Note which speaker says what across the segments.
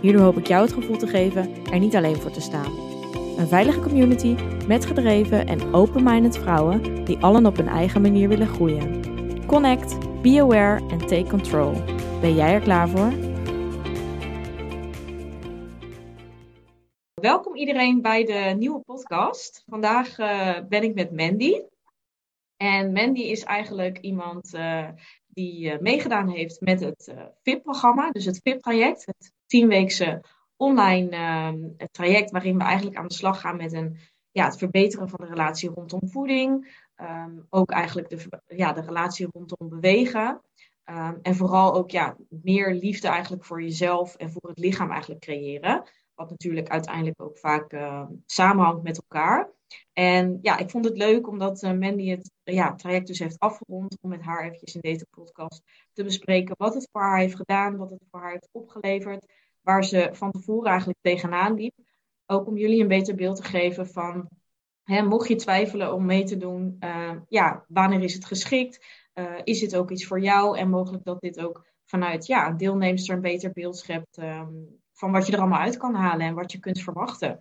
Speaker 1: Hierdoor hoop ik jou het gevoel te geven er niet alleen voor te staan. Een veilige community met gedreven en open-minded vrouwen die allen op hun eigen manier willen groeien. Connect, be aware en take control. Ben jij er klaar voor?
Speaker 2: Welkom iedereen bij de nieuwe podcast. Vandaag uh, ben ik met Mandy. En Mandy is eigenlijk iemand uh, die uh, meegedaan heeft met het VIP-programma, dus het VIP-traject, het tienweekse online uh, traject waarin we eigenlijk aan de slag gaan met een, ja, het verbeteren van de relatie rondom voeding. Um, ook eigenlijk de, ja, de relatie rondom bewegen. Um, en vooral ook ja, meer liefde eigenlijk voor jezelf en voor het lichaam eigenlijk creëren. Wat natuurlijk uiteindelijk ook vaak samenhangt met elkaar. En ja, ik vond het leuk omdat uh, Mandy het ja, traject dus heeft afgerond. Om met haar eventjes in deze podcast te bespreken wat het voor haar heeft gedaan. Wat het voor haar heeft opgeleverd. Waar ze van tevoren eigenlijk tegenaan liep. Ook om jullie een beter beeld te geven van... Hè, mocht je twijfelen om mee te doen, uh, ja, wanneer is het geschikt? Uh, is dit ook iets voor jou? En mogelijk dat dit ook vanuit ja, deelnemers een beter beeld schept... Um, van wat je er allemaal uit kan halen en wat je kunt verwachten.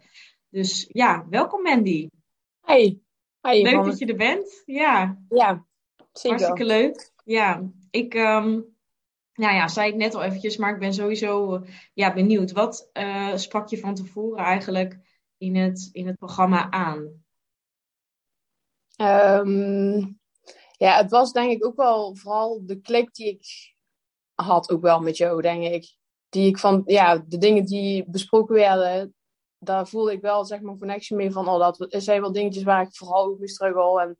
Speaker 2: Dus ja, welkom Mandy.
Speaker 3: Hey. Hi,
Speaker 2: leuk dat je er bent. Ja,
Speaker 3: ja zeker.
Speaker 2: Hartstikke leuk. Ja, ik um, nou ja, zei het net al eventjes, maar ik ben sowieso ja, benieuwd. Wat uh, sprak je van tevoren eigenlijk in het, in het programma aan?
Speaker 3: Um, ja, het was denk ik ook wel vooral de klik die ik had ook wel met jou, denk ik die ik van, ja, de dingen die besproken werden, daar voelde ik wel, zeg maar, een connectie mee van, oh, dat er zijn wel dingetjes waar ik vooral ook mee struggle en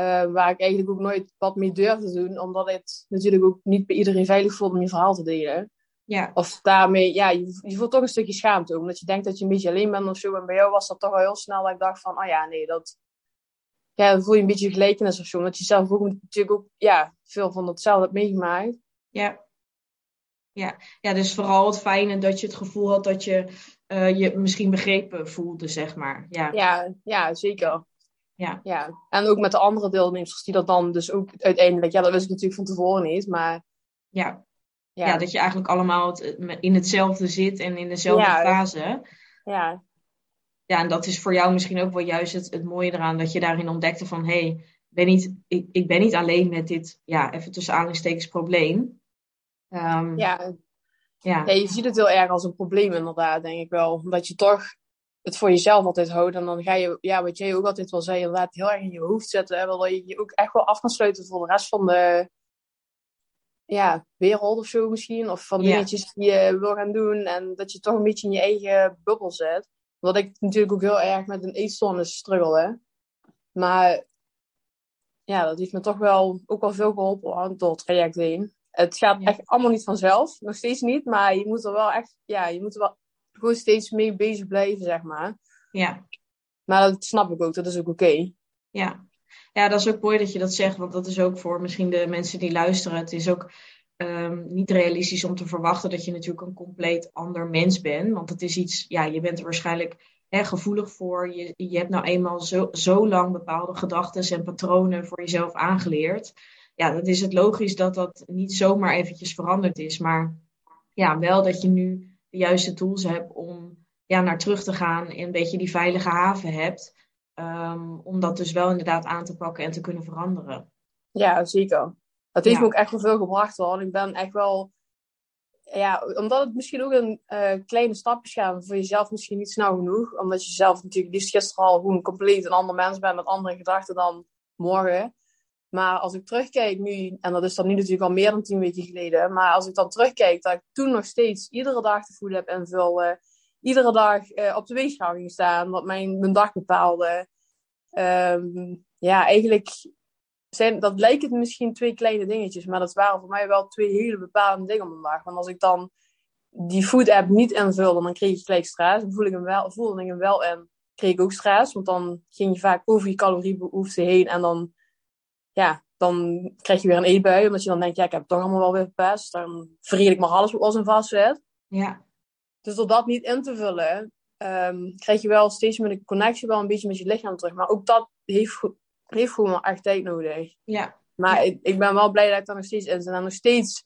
Speaker 3: uh, waar ik eigenlijk ook nooit wat mee durf te doen, omdat het natuurlijk ook niet bij iedereen veilig voelt om je verhaal te delen.
Speaker 2: Ja.
Speaker 3: Of daarmee, ja, je, je voelt toch een stukje schaamte, omdat je denkt dat je een beetje alleen bent of zo. En bij jou was dat toch al heel snel dat ik dacht van, oh ja, nee, dat, ja, dan voel je een beetje gelijkenis of zo. Omdat je zelf ook natuurlijk ook, ja, veel van hetzelfde hebt meegemaakt.
Speaker 2: Ja. Ja. ja, dus vooral het fijne dat je het gevoel had dat je uh, je misschien begrepen voelde, zeg maar. Ja,
Speaker 3: ja, ja zeker.
Speaker 2: Ja.
Speaker 3: ja. En ook met de andere deelnemers die dat dan dus ook uiteindelijk, ja, dat wist ik natuurlijk van tevoren niet, maar...
Speaker 2: Ja, ja. ja dat je eigenlijk allemaal het, in hetzelfde zit en in dezelfde
Speaker 3: ja,
Speaker 2: fase.
Speaker 3: Ja.
Speaker 2: Ja, en dat is voor jou misschien ook wel juist het, het mooie eraan, dat je daarin ontdekte van, hé, hey, ben niet, ik, ik ben niet alleen met dit, ja, even tussen aanhalingstekens probleem.
Speaker 3: Um, ja. Ja. ja, je ziet het heel erg als een probleem inderdaad, denk ik wel. Omdat je toch het voor jezelf altijd houdt. En dan ga je, ja, wat jij ook altijd wel zei, inderdaad heel erg in je hoofd zetten. Hè, waardoor je je ook echt wel af kan sluiten voor de rest van de ja, wereld of zo misschien. Of van dingetjes die je wil gaan doen. En dat je toch een beetje in je eigen bubbel zet. Wat ik natuurlijk ook heel erg met een eetstoornis struggle. Hè. Maar ja, dat heeft me toch wel ook wel veel geholpen door het traject heen. Het gaat echt allemaal niet vanzelf, nog steeds niet, maar je moet er wel echt, ja, je moet er wel gewoon steeds mee bezig blijven, zeg maar.
Speaker 2: Ja.
Speaker 3: Maar dat snap ik ook, dat is ook oké. Okay.
Speaker 2: Ja. ja, dat is ook mooi dat je dat zegt, want dat is ook voor misschien de mensen die luisteren. Het is ook um, niet realistisch om te verwachten dat je natuurlijk een compleet ander mens bent, want het is iets, ja, je bent er waarschijnlijk hè, gevoelig voor. Je, je hebt nou eenmaal zo, zo lang bepaalde gedachten en patronen voor jezelf aangeleerd ja, dat is het logisch dat dat niet zomaar eventjes veranderd is. Maar ja, wel dat je nu de juiste tools hebt om ja, naar terug te gaan en een beetje die veilige haven hebt. Um, om dat dus wel inderdaad aan te pakken en te kunnen veranderen.
Speaker 3: Ja, zeker. Dat heeft ja. me ook echt wel veel gebracht hoor. Ik ben echt wel, ja, omdat het misschien ook een uh, kleine stapjes gaan voor jezelf misschien niet snel genoeg. Omdat je zelf natuurlijk liefst gisteren al gewoon compleet een ander mens bent met andere gedachten dan morgen. Maar als ik terugkijk nu, en dat is dan nu natuurlijk al meer dan tien weken geleden, maar als ik dan terugkijk, dat ik toen nog steeds iedere dag te voelen heb en veel, uh, iedere dag uh, op de weegschaal ging staan, wat mijn, mijn dag bepaalde. Um, ja, eigenlijk zijn, dat lijken misschien twee kleine dingetjes, maar dat waren voor mij wel twee hele bepalende dingen op een dag. Want als ik dan die food app niet invulde, dan kreeg je gelijk stress. Dan voelde ik hem wel, voelde ik hem wel en kreeg ik ook stress. Want dan ging je vaak over je caloriebehoefte heen en dan, ja, dan krijg je weer een eetbui. Omdat je dan denkt, ja, ik heb het toch allemaal wel weer verpest. Dan verreed ik maar alles wat was in vast zit.
Speaker 2: Ja.
Speaker 3: Dus door dat niet in te vullen, um, krijg je wel steeds meer de connectie wel een beetje met je lichaam terug. Maar ook dat heeft, heeft gewoon wel echt tijd nodig.
Speaker 2: Ja.
Speaker 3: Maar ik, ik, ben wel blij dat ik daar nog steeds in zit. En nog steeds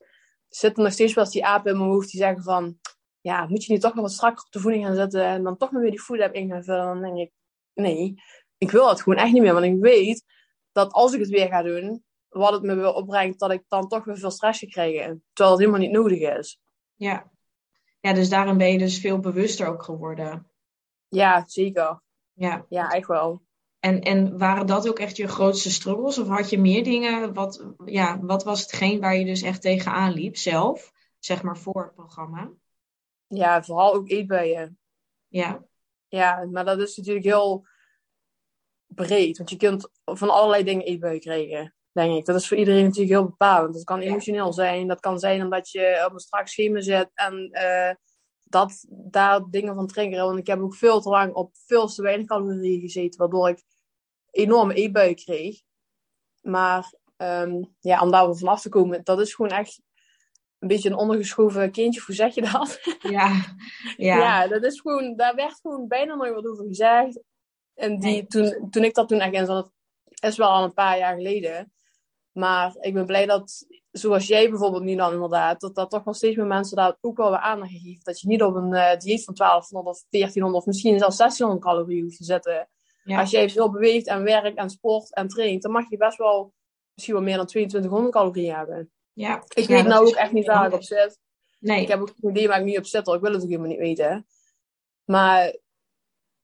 Speaker 3: zitten nog steeds wel eens die apen in mijn hoofd die zeggen van... Ja, moet je nu toch nog wat strakker op de voeding gaan zetten en dan toch nog weer die food app in gaan vullen? Dan denk ik, nee, ik wil het gewoon echt niet meer. Want ik weet dat als ik het weer ga doen, wat het me weer opbrengt, dat ik dan toch weer veel stress ga krijgen. Terwijl het helemaal niet nodig is.
Speaker 2: Ja. Ja, dus daarin ben je dus veel bewuster ook geworden.
Speaker 3: Ja, zeker.
Speaker 2: Ja.
Speaker 3: Ja, echt wel.
Speaker 2: En, en waren dat ook echt je grootste struggles? Of had je meer dingen? Wat, ja, wat was hetgeen waar je dus echt tegenaan liep zelf? Zeg maar voor het programma.
Speaker 3: Ja, vooral ook eetbuien.
Speaker 2: Ja.
Speaker 3: Ja, maar dat is natuurlijk heel breed. Want je kunt van allerlei dingen eetbuien krijgen, denk ik. Dat is voor iedereen natuurlijk heel bepalend. Dat kan emotioneel zijn. Dat kan zijn omdat je op een strak schema zit en uh, dat daar dingen van triggeren. Want ik heb ook veel te lang op veel te weinig calorieën gezeten, waardoor ik enorme eetbuien kreeg. Maar um, ja, om daar vanaf te komen, dat is gewoon echt een beetje een ondergeschoven kindje. Hoe zeg je dat?
Speaker 2: Ja, ja.
Speaker 3: ja dat is gewoon, daar werd gewoon bijna nooit wat over gezegd. En die, toen, toen ik dat toen in zat, is wel al een paar jaar geleden. Maar ik ben blij dat, zoals jij bijvoorbeeld nu dan inderdaad, dat dat toch nog steeds meer mensen daar ook wel weer aandacht geven. Dat je niet op een uh, dieet van 1200 of 1400 of misschien zelfs 1600 calorieën hoeft te zetten. Als jij veel beweegt en werkt en sport en traint, dan mag je best wel misschien wel meer dan 2200 calorieën hebben.
Speaker 2: Ja.
Speaker 3: Ik weet nou ook echt niet waar ik op zit.
Speaker 2: Nee.
Speaker 3: Ik heb ook geen idee waar ik nu op zit, ik wil het ook helemaal niet weten. Maar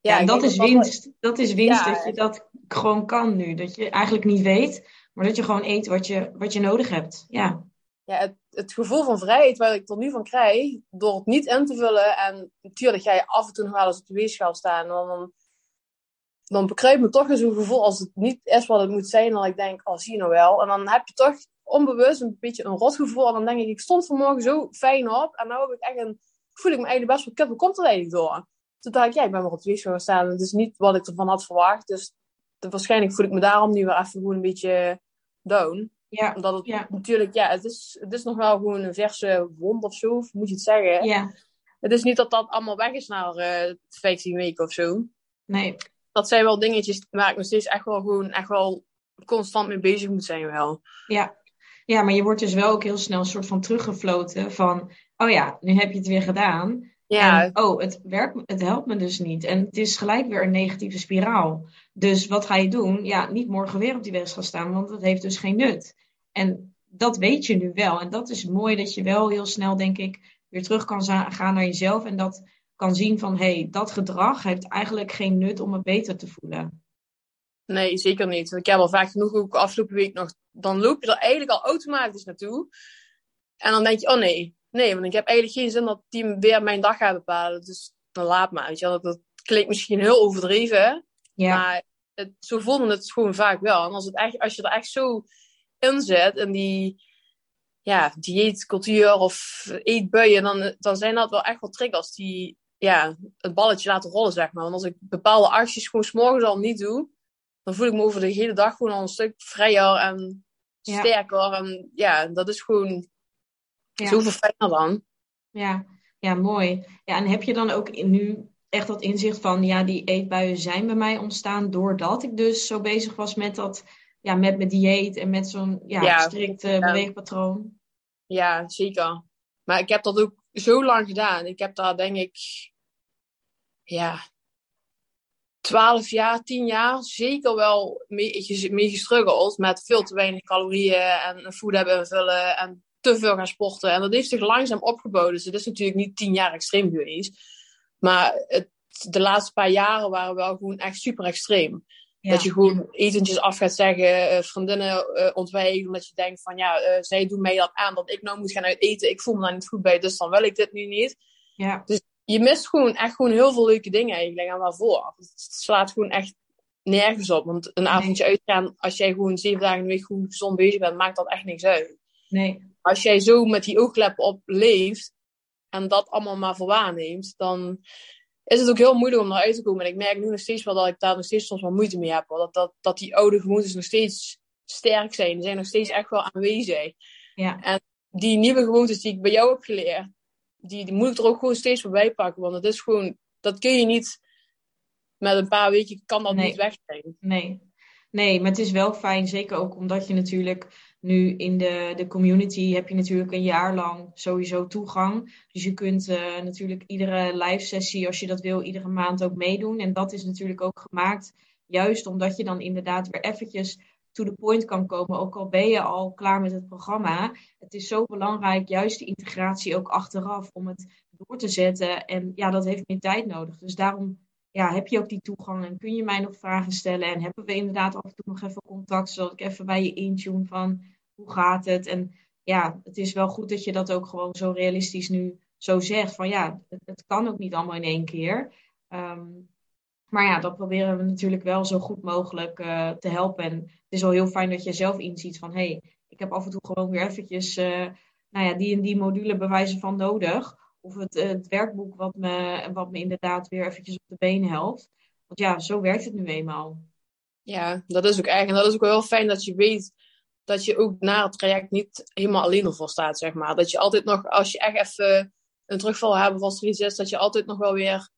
Speaker 2: ja, ja dat, is winst. Dat is winst dat je dat gewoon kan nu. Dat je eigenlijk niet weet, maar dat je gewoon eet wat je, wat je nodig hebt. Ja,
Speaker 3: ja het, het gevoel van vrijheid waar ik tot nu van krijg, door het niet in te vullen. En natuurlijk ga je af en toe nog wel eens op de weegschaal staan. En dan, dan bekruipt me toch eens zo'n gevoel als het niet is wat het moet zijn. Dan ik denk, oh zie je nou wel. En dan heb je toch onbewust een beetje een rotgevoel. En dan denk ik, ik stond vanmorgen zo fijn op. En nu heb ik echt een, voel ik me eigenlijk best wel kut. Hoe komt er eigenlijk door? Toen dacht ik, ja, ik ben maar op de weegschaal gaan staan. Het is niet wat ik ervan had verwacht. Dus waarschijnlijk voel ik me daarom nu weer even gewoon een beetje down.
Speaker 2: Ja.
Speaker 3: Omdat het
Speaker 2: ja.
Speaker 3: natuurlijk, ja, het is, het is nog wel gewoon een verse wond of zo, moet je het zeggen.
Speaker 2: Ja.
Speaker 3: Het is niet dat dat allemaal weg is na uh, 15 weken of zo.
Speaker 2: Nee.
Speaker 3: Dat zijn wel dingetjes waar ik nog steeds echt wel gewoon echt wel constant mee bezig moet zijn wel.
Speaker 2: Ja. Ja, maar je wordt dus wel ook heel snel een soort van teruggefloten van, oh ja, nu heb je het weer gedaan.
Speaker 3: Ja.
Speaker 2: En, oh, het, werkt, het helpt me dus niet. En het is gelijk weer een negatieve spiraal. Dus wat ga je doen? Ja, niet morgen weer op die weegschaal staan, want dat heeft dus geen nut. En dat weet je nu wel. En dat is mooi dat je wel heel snel, denk ik, weer terug kan gaan naar jezelf. En dat kan zien van, hé, hey, dat gedrag heeft eigenlijk geen nut om me beter te voelen.
Speaker 3: Nee, zeker niet. Ik heb al vaak genoeg ook afgelopen week nog. Dan loop je er eigenlijk al automatisch naartoe. En dan denk je, oh nee, nee, want ik heb eigenlijk geen zin dat die weer mijn dag gaat bepalen. Dus dan laat maar. Weet je wel. Dat, klinkt misschien heel overdreven.
Speaker 2: Ja.
Speaker 3: Maar het, zo voelde het gewoon vaak wel. En als, het echt, als je er echt zo in zit, in die ja, dieetcultuur of eetbuien, dan, dan zijn dat wel echt wel triggers die ja, het balletje laten rollen, zeg maar. Want als ik bepaalde acties gewoon s'morgens al niet doe, dan voel ik me over de hele dag gewoon al een stuk vrijer en sterker. Ja. En ja, dat is gewoon ja. Zoveel fijner dan.
Speaker 2: Ja. ja, mooi. Ja, en heb je dan ook nu echt dat inzicht van, ja, die eetbuien zijn bij mij ontstaan doordat ik dus zo bezig was met dat, ja, met mijn dieet en met zo'n ja, ja strikt uh, beweegpatroon?
Speaker 3: Ja, zeker. Maar ik heb dat ook zo lang gedaan. Ik heb daar denk ik, ja, twaalf jaar, tien jaar zeker wel mee, mee gestruggeld met veel te weinig calorieën en voed hebben invullen en te veel gaan sporten. En dat heeft zich langzaam opgebouwd. Dus het is natuurlijk niet tien jaar extreem geweest. Maar het, de laatste paar jaren waren wel gewoon echt super extreem. Dat je gewoon etentjes af gaat zeggen, uh, vriendinnen uh, ontwijken, omdat je denkt van ja, uh, zij doen mij dat aan dat ik nou moet gaan uit eten. Ik voel me daar niet goed bij, dus dan wil ik dit nu niet.
Speaker 2: Ja.
Speaker 3: Dus je mist gewoon echt gewoon heel veel leuke dingen eigenlijk en waarvoor. Het slaat gewoon echt nergens op. Want een avondje uitgaan, als jij gewoon zeven dagen in de week goed gezond bezig bent, maakt dat echt niks uit.
Speaker 2: Nee
Speaker 3: als jij zo met die oogkleppen op leeft, en dat allemaal maar voor waarneemt, dan is het ook heel moeilijk om eruit te komen. En ik merk nu nog steeds wel dat ik daar nog steeds soms wel moeite mee heb. Dat, dat, dat die oude gewoontes nog steeds sterk zijn. Die zijn nog steeds echt wel aanwezig. Ja. En die nieuwe gewoontes die ik bij jou heb geleerd, die, die moet ik er ook gewoon steeds voorbij pakken. Want het is gewoon, dat kun je niet met een paar weken, kan dat niet weg zijn.
Speaker 2: Nee. nee, maar het is wel fijn, zeker ook omdat je natuurlijk nu in de, de community heb je natuurlijk een jaar lang sowieso toegang. Dus je kunt uh, natuurlijk iedere live sessie, als je dat wil, iedere maand ook meedoen. En dat is natuurlijk ook gemaakt juist omdat je dan inderdaad weer eventjes to the point kan komen. Ook al ben je al klaar met het programma. Het is zo belangrijk, juist de integratie ook achteraf, om het door te zetten. En ja, dat heeft meer tijd nodig. Dus daarom ja, heb je ook die toegang en kun je mij nog vragen stellen. En hebben we inderdaad af en toe nog even contact, zodat ik even bij je intune van hoe gaat het. En ja, het is wel goed dat je dat ook gewoon zo realistisch nu zo zegt. Van ja, het, kan ook niet allemaal in één keer. Um, maar ja, dat proberen we natuurlijk wel zo goed mogelijk uh, te helpen. En het is wel heel fijn dat je zelf inziet van... hé, hey, ik heb af en toe gewoon weer eventjes... Uh, nou ja, die en die module bewijzen van nodig. Of het, uh, het werkboek wat me, wat me inderdaad weer eventjes op de been helpt. Want ja, zo werkt het nu eenmaal.
Speaker 3: Ja, dat is ook eigenlijk. En dat is ook wel heel fijn dat je weet dat je ook na het traject niet helemaal alleen ervoor staat, zeg maar. Dat je altijd nog, als je echt even een terugval hebt of als er iets is, dat je altijd nog wel weer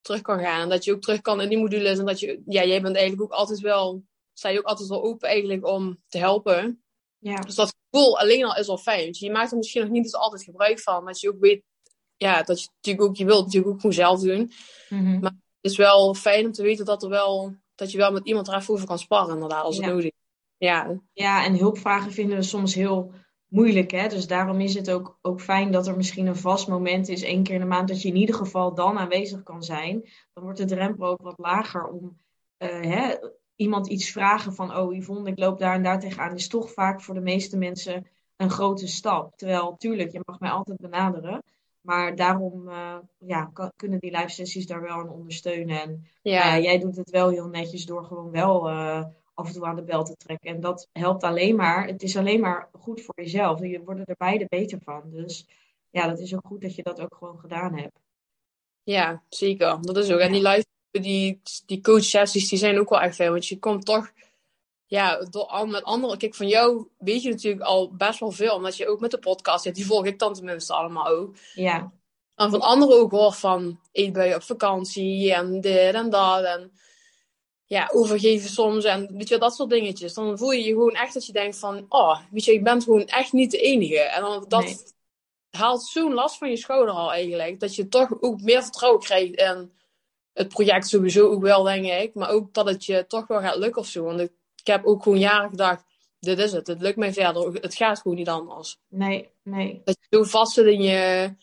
Speaker 3: terug kan gaan. En dat je ook terug kan in die modules. En dat je, ja, jij bent eigenlijk ook altijd wel, sta je ook altijd wel open eigenlijk om te helpen. Ja. Dus dat gevoel alleen al is al fijn. je maakt er misschien nog niet eens altijd gebruik van. Dat je ook weet, ja, dat je natuurlijk ook, je wilt natuurlijk ook gewoon zelf doen. Mhm. Maar het is wel fijn om te weten dat er wel, dat je wel met iemand er even over kan sparren inderdaad, als het nodig is.
Speaker 2: Ja. ja, en hulpvragen vinden we soms heel moeilijk. Hè? Dus daarom is het ook, ook fijn dat er misschien een vast moment is, één keer in de maand, dat je in ieder geval dan aanwezig kan zijn. Dan wordt de drempel ook wat lager om uh, hè, iemand iets vragen van, oh Yvonne, ik loop daar en daar tegenaan, is toch vaak voor de meeste mensen een grote stap. Terwijl, tuurlijk, je mag mij altijd benaderen. Maar daarom uh, ja, kunnen die live sessies daar wel aan ondersteunen. En ja. Uh, jij doet het wel heel netjes door gewoon wel uh, af en toe aan de bel te trekken. En dat helpt alleen maar, het is alleen maar goed voor jezelf. Je wordt er beide beter van. Dus ja, dat is ook goed dat je dat ook gewoon gedaan hebt.
Speaker 3: Ja, zeker. Dat is ook. En die live, die, die coach sessies, die zijn ook wel echt veel. Want je komt toch, ja, door, met anderen. Kijk, van jou weet je natuurlijk al best wel veel. Omdat je ook met de podcast zit. Die volg ik dan tenminste allemaal ook. Ja. En van anderen ook hoor van, eet bij je op vakantie en dit en dat. En ja, overgeven soms en weet je, dat soort dingetjes. Dan voel je je gewoon echt dat je denkt van, oh, weet je, ik ben gewoon echt niet de enige. En dan, dat haalt zo'n last van je schouder al eigenlijk, dat je toch ook meer vertrouwen krijgt in het project sowieso ook wel, denk ik. Maar ook dat het je toch wel gaat lukken of zo. Want ik, ik heb ook gewoon jaren gedacht, dit is het, het lukt mij verder, het gaat gewoon niet anders.
Speaker 2: Nee, nee.
Speaker 3: Dat je zo vast zit in je,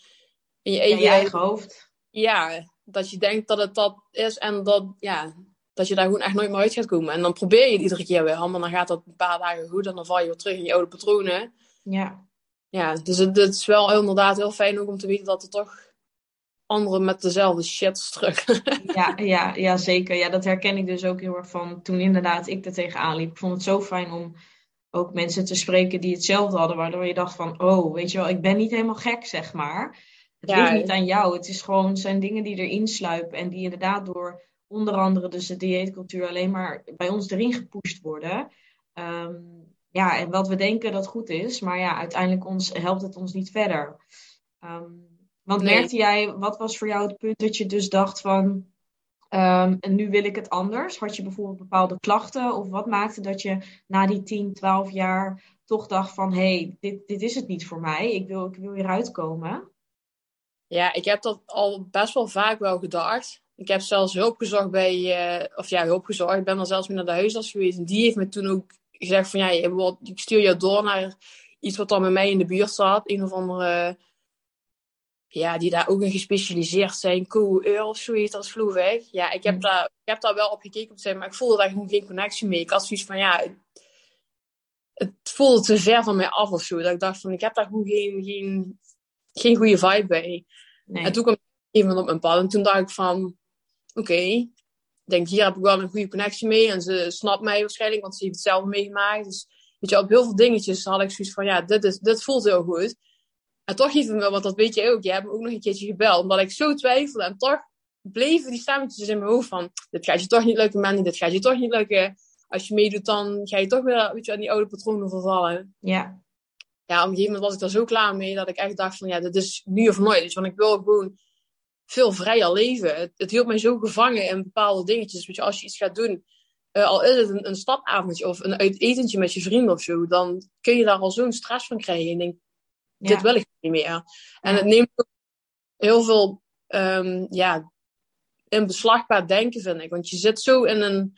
Speaker 3: in je eigen,
Speaker 2: in je eigen hoofd.
Speaker 3: Ja, dat je denkt dat het dat is en dat, ja, dat je daar gewoon echt nooit meer uit gaat komen. En dan probeer je het iedere keer weer, maar dan gaat dat een paar dagen goed en dan val je weer terug in je oude patronen. Ja. Ja, dus het, het is wel inderdaad heel fijn ook om te weten dat er toch anderen met dezelfde shit terug.
Speaker 2: ja, ja, ja, zeker. Ja, dat herken ik dus ook heel erg van toen inderdaad ik er tegenaan liep. Ik vond het zo fijn om ook mensen te spreken die hetzelfde hadden, waardoor je dacht van, oh, weet je wel, ik ben niet helemaal gek, zeg maar. Het ja, ligt niet aan jou. Het is gewoon, zijn dingen die erin sluipen en die inderdaad door onder andere dus de dieetcultuur alleen maar bij ons erin gepusht worden. Ehm, ja, en wat we denken dat goed is, maar ja, uiteindelijk ons, helpt het ons niet verder. Ehm, want merkte jij, wat was voor jou het punt dat je dus dacht van, um, en nu wil ik het anders? Had je bijvoorbeeld bepaalde klachten? Of wat maakte dat je na die 10, 12 jaar toch dacht van, hé, hey, dit, dit is het niet voor mij, ik wil, ik wil hieruit komen?
Speaker 3: Ja, ik heb dat al best wel vaak wel gedacht. Ik heb zelfs hulp gezocht bij, uh, of ja, hulp gezocht. Ik ben dan zelfs mee naar de huisarts geweest. En die heeft me toen ook gezegd van, ja, ik stuur je door naar iets wat dan bij mij in de buurt zat. Een of andere, ja, die daar ook in gespecialiseerd zijn. Co-eur of zoiets, dat is vloerweg. Ja, ik heb, mm. daar, ik heb daar wel op gekeken op zijn, maar ik voelde daar gewoon geen connectie mee. Ik had zoiets van, ja, het voelde te ver van mij af of zo. Dat ik dacht van, ik heb daar gewoon geen, geen, geen goede vibe bij. Nee. En toen kwam iemand op mijn pad en toen dacht ik van, oké, denk hier heb ik wel een goede connectie mee. En ze snapt mij waarschijnlijk, want ze heeft het zelf meegemaakt. Dus weet je, op heel veel dingetjes had ik zoiets van, ja, dit, is, dit voelt heel goed. En toch heeft me, want dat weet je ook, je hebt me ook nog een keertje gebeld, omdat ik zo twijfelde. En toch bleven die stemmetjes in mijn hoofd van, dit gaat je toch niet lukken, Mandy, dit gaat je toch niet lukken. Als je meedoet, dan ga je toch weer weet je, aan die oude patronen vervallen.
Speaker 2: Ja.
Speaker 3: Ja, op een gegeven moment was ik daar zo klaar mee, dat ik echt dacht van, ja, dit is nu of nooit. Dus, want ik wil gewoon veel vrijer leven. Het, het hield mij zo gevangen in bepaalde dingetjes. Weet je, als je iets gaat doen, uh, al is het een, een stapavondje of een uitetentje met je vrienden of zo, dan kun je daar al zo'n stress van krijgen. En denk, dit wil ik niet meer. En het neemt ook heel veel um, ja, in beslagbaar denken, vind ik. Want je zit zo in een.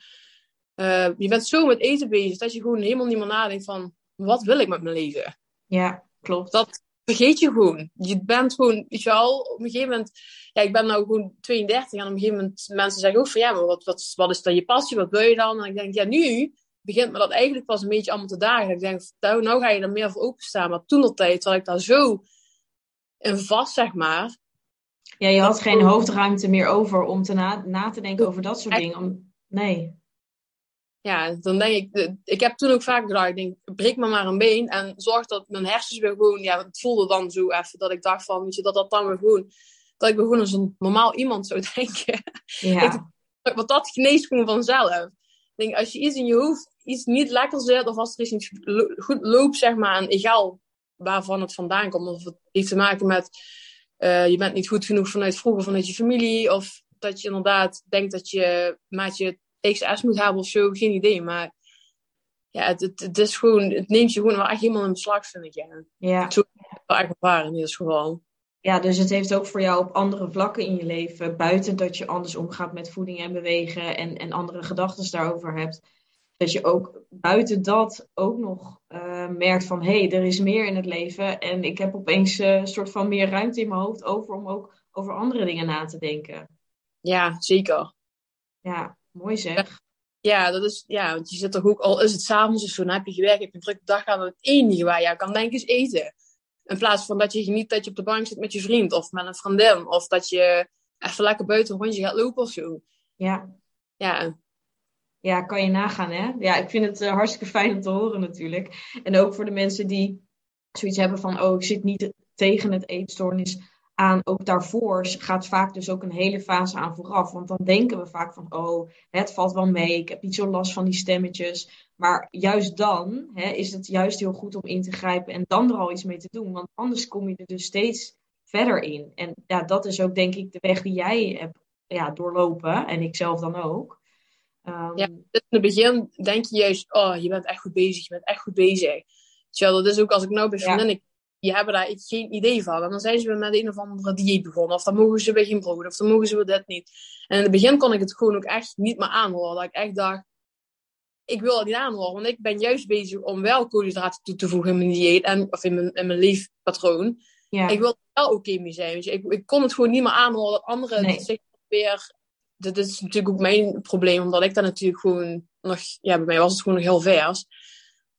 Speaker 3: Uh, je bent zo met eten bezig dat je gewoon helemaal niet meer nadenkt van wat wil ik met mijn leven?
Speaker 2: Ja, klopt.
Speaker 3: Dat vergeet je gewoon. Je bent gewoon, weet je wel, op een gegeven moment, ja, ik ben nou gewoon 32 en op een gegeven moment mensen zeggen ook van ja, maar wat, wat, wat is dan je passie? Wat wil je dan? En ik denk, ja, nu begint me dat eigenlijk pas een beetje allemaal te dagen. Ik denk, nou, nou ga je er meer voor openstaan. Maar toen dat tijd, ik daar zo in vast, zeg maar.
Speaker 2: Ja, je had geen hoofdruimte meer over om te na, na te denken over dat soort dingen. Om, nee.
Speaker 3: Ja, dan denk ik, ik heb toen ook vaak gedacht, ik denk, breek me maar een been en zorg dat mijn hersens weer gewoon, ja, het voelde dan zo even dat ik dacht van, weet je, dat dat dan weer gewoon, dat ik weer gewoon als een normaal iemand zou denken. Ja. want dat geneest gewoon vanzelf. Ik denk, als je iets in je hoofd, iets niet lekker zit, of als er iets goed loopt, zeg maar, en egal waarvan het vandaan komt, of het heeft te maken met, uh, je bent niet goed genoeg vanuit vroeger, vanuit je familie, of dat je inderdaad denkt dat je maatje XS moet hebben of zo, geen idee. Maar ja, het, het, het, is gewoon, het neemt je gewoon wel echt helemaal in beslag, vind ik. Ja. ja. Zo wel echt ervaren in ieder geval.
Speaker 2: Ja, dus het heeft ook voor jou op andere vlakken in je leven, buiten dat je anders omgaat met voeding en bewegen en, en andere gedachten daarover hebt, dat je ook buiten dat ook nog uh, merkt van hé, hey, er is meer in het leven en ik heb opeens uh, een soort van meer ruimte in mijn hoofd over om ook over andere dingen na te denken.
Speaker 3: Ja, zeker.
Speaker 2: Ja, mooi zeg.
Speaker 3: Ja, dat is, ja, want je zit toch ook, al is het s'avonds of zo, dan heb je gewerkt, heb je een drukke dag gehad, het enige waar je kan denken is eten. In plaats van dat je geniet dat je op de bank zit met je vriend of met een vriendin, of dat je even lekker buiten een rondje gaat lopen of zo.
Speaker 2: Ja.
Speaker 3: Ja,
Speaker 2: ja, kan je nagaan, hè? Ja, ik vind het uh, hartstikke fijn om te horen natuurlijk. En ook voor de mensen die zoiets hebben van, oh, ik zit niet tegen het eetstoornis aan. Ook daarvoor gaat vaak dus ook een hele fase aan vooraf. Want dan denken we vaak van, oh, het valt wel mee. Ik heb niet zo last van die stemmetjes. Maar juist dan hè, is het juist heel goed om in te grijpen en dan er al iets mee te doen. Want anders kom je er dus steeds verder in. En ja, dat is ook denk ik de weg die jij hebt ja, doorlopen. En ik zelf dan ook.
Speaker 3: Um, ja, in het begin denk je juist, oh, je bent echt goed bezig, je bent echt goed bezig. Tja, dat is ook als ik nou bij vriendinnen, ja. die hebben daar geen idee van. En dan zijn ze weer met een of andere dieet begonnen. Of dan mogen ze weer geen brood, of dan mogen ze weer dit niet. En in het begin kon ik het gewoon ook echt niet meer aanhoren. Dat ik echt dacht, ik wil het niet aanhoren. Want ik ben juist bezig om wel koolhydraten toe te voegen in mijn dieet, en, of in mijn, in mijn leefpatroon. Ja. Ik wil er wel oké okay mee zijn. ik, ik kon het gewoon niet meer aanhoren dat anderen nee. zich weer dat is natuurlijk ook mijn probleem, omdat ik daar natuurlijk gewoon nog, ja, bij mij was het gewoon nog heel vers.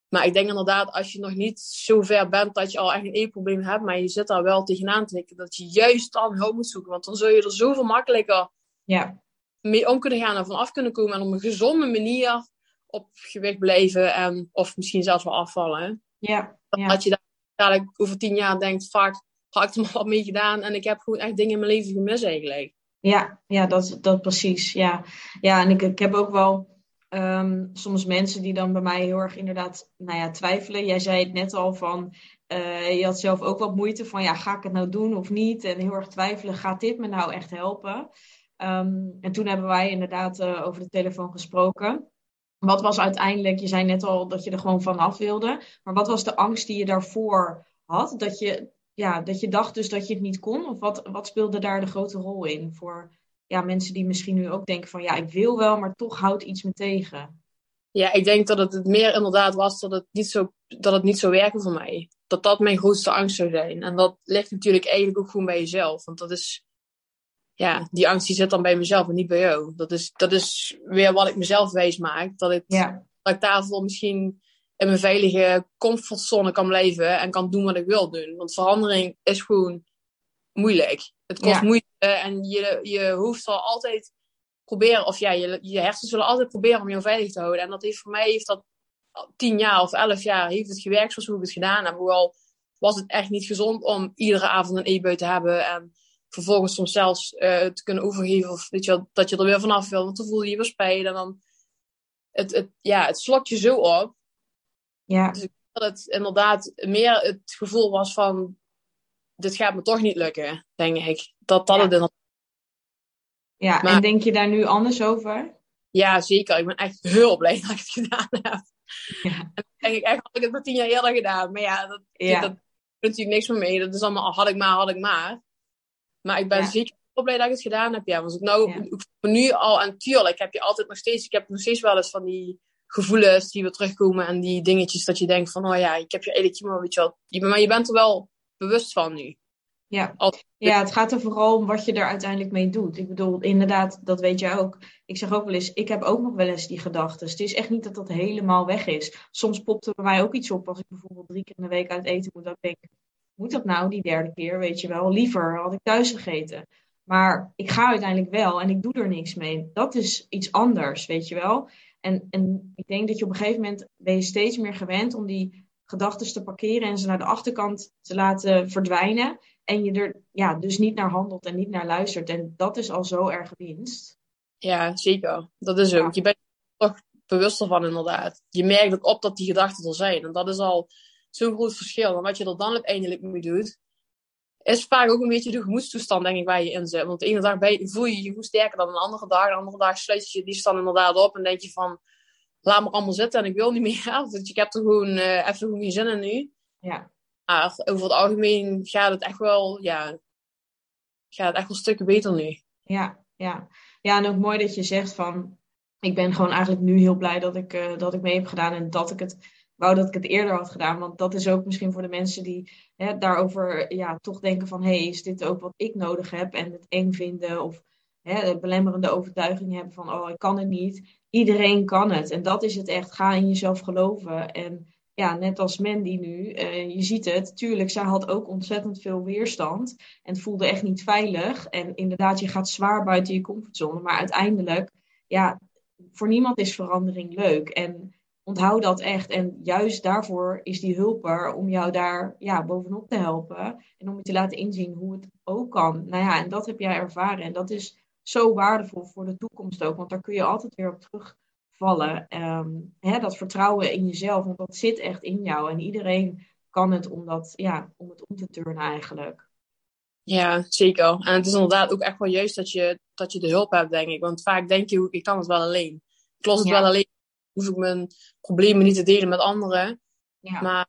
Speaker 3: Maar ik denk inderdaad, als je nog niet zo ver bent dat je al echt een eetprobleem hebt, maar je zit daar wel tegenaan te denken, dat je juist dan hulp moet zoeken. Want dan zul je er zoveel makkelijker
Speaker 2: ja.
Speaker 3: mee om kunnen gaan en vanaf kunnen komen. En op een gezonde manier op gewicht blijven en, of misschien zelfs wel afvallen.
Speaker 2: Ja,
Speaker 3: ja. Dat je dadelijk over tien jaar denkt, vaak had ik er maar wat mee gedaan en ik heb gewoon echt dingen in mijn leven gemist eigenlijk.
Speaker 2: Ja, ja dat, dat precies. Ja, ja en ik, ik heb ook wel um, soms mensen die dan bij mij heel erg inderdaad nou ja, twijfelen. Jij zei het net al van, uh, je had zelf ook wat moeite van, ja, ga ik het nou doen of niet? En heel erg twijfelen, gaat dit me nou echt helpen? Um, en toen hebben wij inderdaad uh, over de telefoon gesproken. Wat was uiteindelijk, je zei net al dat je er gewoon vanaf wilde, maar wat was de angst die je daarvoor had? Dat je ja, dat je dacht dus dat je het niet kon? Of wat, wat speelde daar de grote rol in voor ja, mensen die misschien nu ook denken van ja, ik wil wel, maar toch houdt iets me tegen?
Speaker 3: Ja, ik denk dat het, meer inderdaad was dat het, niet zo, dat het niet zou werken voor mij. Dat dat mijn grootste angst zou zijn. En dat ligt natuurlijk eigenlijk ook gewoon bij jezelf. Want dat is, ja, die angst die zit dan bij mezelf en niet bij jou. Dat is, dat is weer wat ik mezelf wijs maak. Dat ik, ja. dat ik daarvoor misschien in mijn veilige comfortzone kan blijven en kan doen wat ik wil doen. Want verandering is gewoon moeilijk. Het kost moeite en je, je hoofd zal altijd proberen, of ja, je, je hersenen zullen altijd proberen om jou veilig te houden. En dat heeft voor mij heeft dat tien jaar of elf jaar heeft het gewerkt zoals hoe ik het gedaan heb. Hoewel was het echt niet gezond om iedere avond een e-bui te hebben. En vervolgens soms zelfs uh, te kunnen overgeven. Of weet je, dat je er weer vanaf wil. Want dan voel je je weer spijt. En dan, het, het, ja, het slokt je zo op.
Speaker 2: Ja.
Speaker 3: Dus ik dat het inderdaad meer het gevoel was van... Dit gaat me toch niet lukken, denk ik. Dat dat
Speaker 2: ja.
Speaker 3: het inderdaad...
Speaker 2: Ja, maar, en denk je daar nu anders over?
Speaker 3: Ja, zeker. Ik ben echt heel blij dat ik het gedaan heb. Ja. En denk ik echt, had ik het maar tien jaar eerder gedaan. Maar ja, dat, ja. dat, natuurlijk niks meer mee. Dat is allemaal, had ik maar, had ik maar. Maar ik ben ja. zeker heel blij dat ik het gedaan heb. Ja, want ik nou, ja. ik, nu al, en tuurlijk heb je altijd nog steeds, ik heb nog steeds wel eens van die gevoelens die weer terugkomen en die dingetjes dat je denkt van, oh ja, ik heb je maar weet je wel, je, maar je bent er wel bewust van nu.
Speaker 2: Ja. ja, het gaat er vooral om wat je er uiteindelijk mee doet. Ik bedoel, inderdaad, dat weet jij ook. Ik zeg ook wel eens, ik heb ook nog wel eens die gedachten. Het is echt niet dat dat helemaal weg is. Soms popt er bij mij ook iets op als ik bijvoorbeeld drie keer in de week uit eten moet. Dat ik denk, moet dat nou die derde keer, weet je wel? Liever had ik thuis gegeten. Maar ik ga uiteindelijk wel en ik doe er niks mee. Dat is iets anders, weet je wel? En, en ik denk dat je op een gegeven moment ben je steeds meer gewend om die gedachten te parkeren en ze naar de achterkant te laten verdwijnen. En je er ja, dus niet naar handelt en niet naar luistert. En dat is al zo erg winst.
Speaker 3: Ja, zeker. Dat is ook. Ja. Je bent er toch bewuster van inderdaad. Je merkt ook op dat die gedachten er zijn. En dat is al zo'n groot verschil. En wat je er dan uiteindelijk mee doet, is vaak ook een beetje de gemoedstoestand, denk ik, waar je in zit. Want de ene dag ben je, voel je je goed sterker dan de andere dag. De andere dag sluit je die stand inderdaad op en denk je van, laat me allemaal zitten en ik wil niet meer. Want ik heb er gewoon uh, even gewoon geen zin in nu.
Speaker 2: Ja.
Speaker 3: Maar over het algemeen gaat het echt wel, ja, gaat het echt wel stukken beter nu.
Speaker 2: Ja, ja. Ja, en ook mooi dat je zegt van, ik ben gewoon eigenlijk nu heel blij dat ik, uh, dat ik mee heb gedaan en dat ik het wou dat ik het eerder had gedaan. Want dat is ook misschien voor de mensen die hè, daarover ja, toch denken van... hé, hey, is dit ook wat ik nodig heb? En het eng vinden of hè, belemmerende overtuiging hebben van... oh, ik kan het niet. Iedereen kan het. En dat is het echt. Ga in jezelf geloven. En ja, net als Mandy nu, uh, je ziet het. Tuurlijk, zij had ook ontzettend veel weerstand. En voelde echt niet veilig. En inderdaad, je gaat zwaar buiten je comfortzone. Maar uiteindelijk, ja, voor niemand is verandering leuk. En onthoud dat echt. En juist daarvoor is die hulper om jou daar ja, bovenop te helpen. En om je te laten inzien hoe het ook kan. Nou ja, en dat heb jij ervaren. En dat is zo waardevol voor de toekomst ook. Want daar kun je altijd weer op terugvallen. Um, hè, dat vertrouwen in jezelf. Want dat zit echt in jou. En iedereen kan het om, dat, ja, om het om te turnen eigenlijk.
Speaker 3: Ja, zeker. En het is inderdaad ook echt wel juist dat je, dat je de hulp hebt, denk ik. Want vaak denk je, ik kan het wel alleen. Ik los het ja. wel alleen hoef ik mijn problemen niet te delen met anderen.
Speaker 2: Ja.
Speaker 3: Maar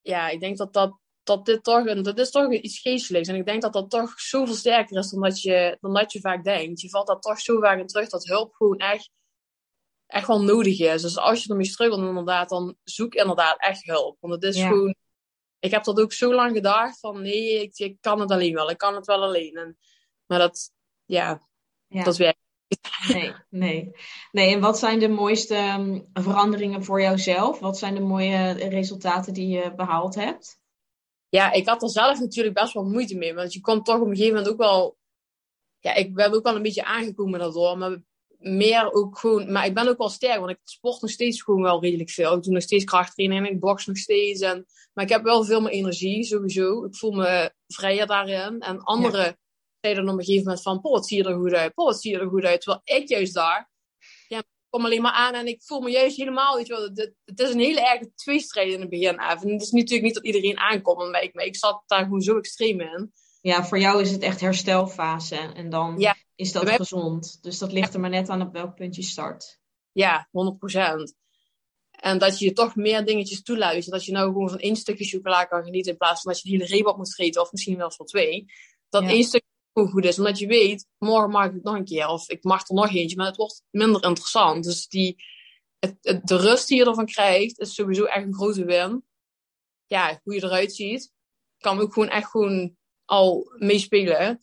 Speaker 3: ja, ik denk dat, dat, dat dit toch, een, dat is toch iets geestelijks. En ik denk dat dat toch zoveel sterker is dan dat, je, dan dat je vaak denkt. Je valt daar toch zo vaak in terug dat hulp gewoon echt, echt wel nodig is. Dus als je ermee struggelt inderdaad, dan zoek inderdaad echt hulp. Want het is ja. gewoon... Ik heb dat ook zo lang gedacht van nee, ik, ik kan het alleen wel. Ik kan het wel alleen. En, maar dat, ja,
Speaker 2: ja.
Speaker 3: dat werkt
Speaker 2: Nee, nee. Nee, en wat zijn de mooiste um, veranderingen voor jouzelf? Wat zijn de mooie resultaten die je behaald hebt?
Speaker 3: Ja, ik had er zelf natuurlijk best wel moeite mee. Want je komt toch op een gegeven moment ook wel... Ja, ik ben ook wel een beetje aangekomen daardoor. Maar meer ook gewoon... Maar ik ben ook wel sterk, want ik sport nog steeds gewoon wel redelijk veel. Ik doe nog steeds krachttraining en ik box nog steeds. En, maar ik heb wel veel meer energie, sowieso. Ik voel me vrijer daarin. En andere... Ja zei dan op een gegeven moment van, wat zie je er goed uit, wat zie je er goed uit. Terwijl ik juist daar, ja, ik kom alleen maar aan en ik voel me juist helemaal, weet je wel, het, het is een hele erge tweestrijd in het begin. En het is natuurlijk niet dat iedereen aankomt, maar ik, maar ik zat daar gewoon zo extreem in.
Speaker 2: Ja, voor jou is het echt herstelfase en dan
Speaker 3: ja,
Speaker 2: is dat gezond. Dus dat ligt er maar net aan op welk punt je start.
Speaker 3: Ja, 100%. En dat je je toch meer dingetjes toeluistert. Dat je nou gewoon van één stukje chocola kan genieten in plaats van dat je de hele reep op moet vreten of misschien wel van twee. Dat ja. één stukje goed is. Omdat je weet, morgen mag ik het nog een keer. Of ik mag er nog eentje, maar het wordt minder interessant. Dus die, het, het, de rust die je ervan krijgt, is sowieso echt een grote win. Ja, hoe je eruit ziet, kan ook gewoon echt gewoon al meespelen.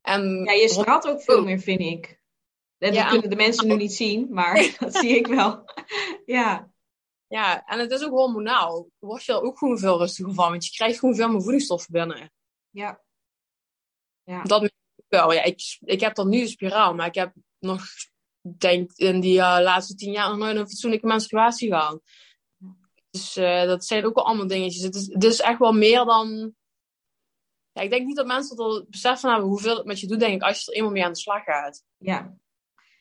Speaker 3: En,
Speaker 2: ja, je straalt ook veel meer, vind ik. Dat ja, kunnen de mensen nu niet zien, maar dat zie ik wel. ja.
Speaker 3: Ja, en het is ook hormonaal. Word je er ook gewoon veel rustiger van, want je krijgt gewoon veel meer voedingsstoffen binnen.
Speaker 2: Ja,
Speaker 3: ja. Dat wel. Ja, ik, ik heb dan nu een spiraal, maar ik heb nog, denk in die uh, laatste tien jaar nog nooit een fatsoenlijke menstruatie gehad. Dus uh, dat zijn ook wel allemaal dingetjes. Het is, het is echt wel meer dan... Ja, ik denk niet dat mensen er besef van hebben hoeveel het met je doet, denk ik, als je er eenmaal mee aan de slag gaat.
Speaker 2: Ja,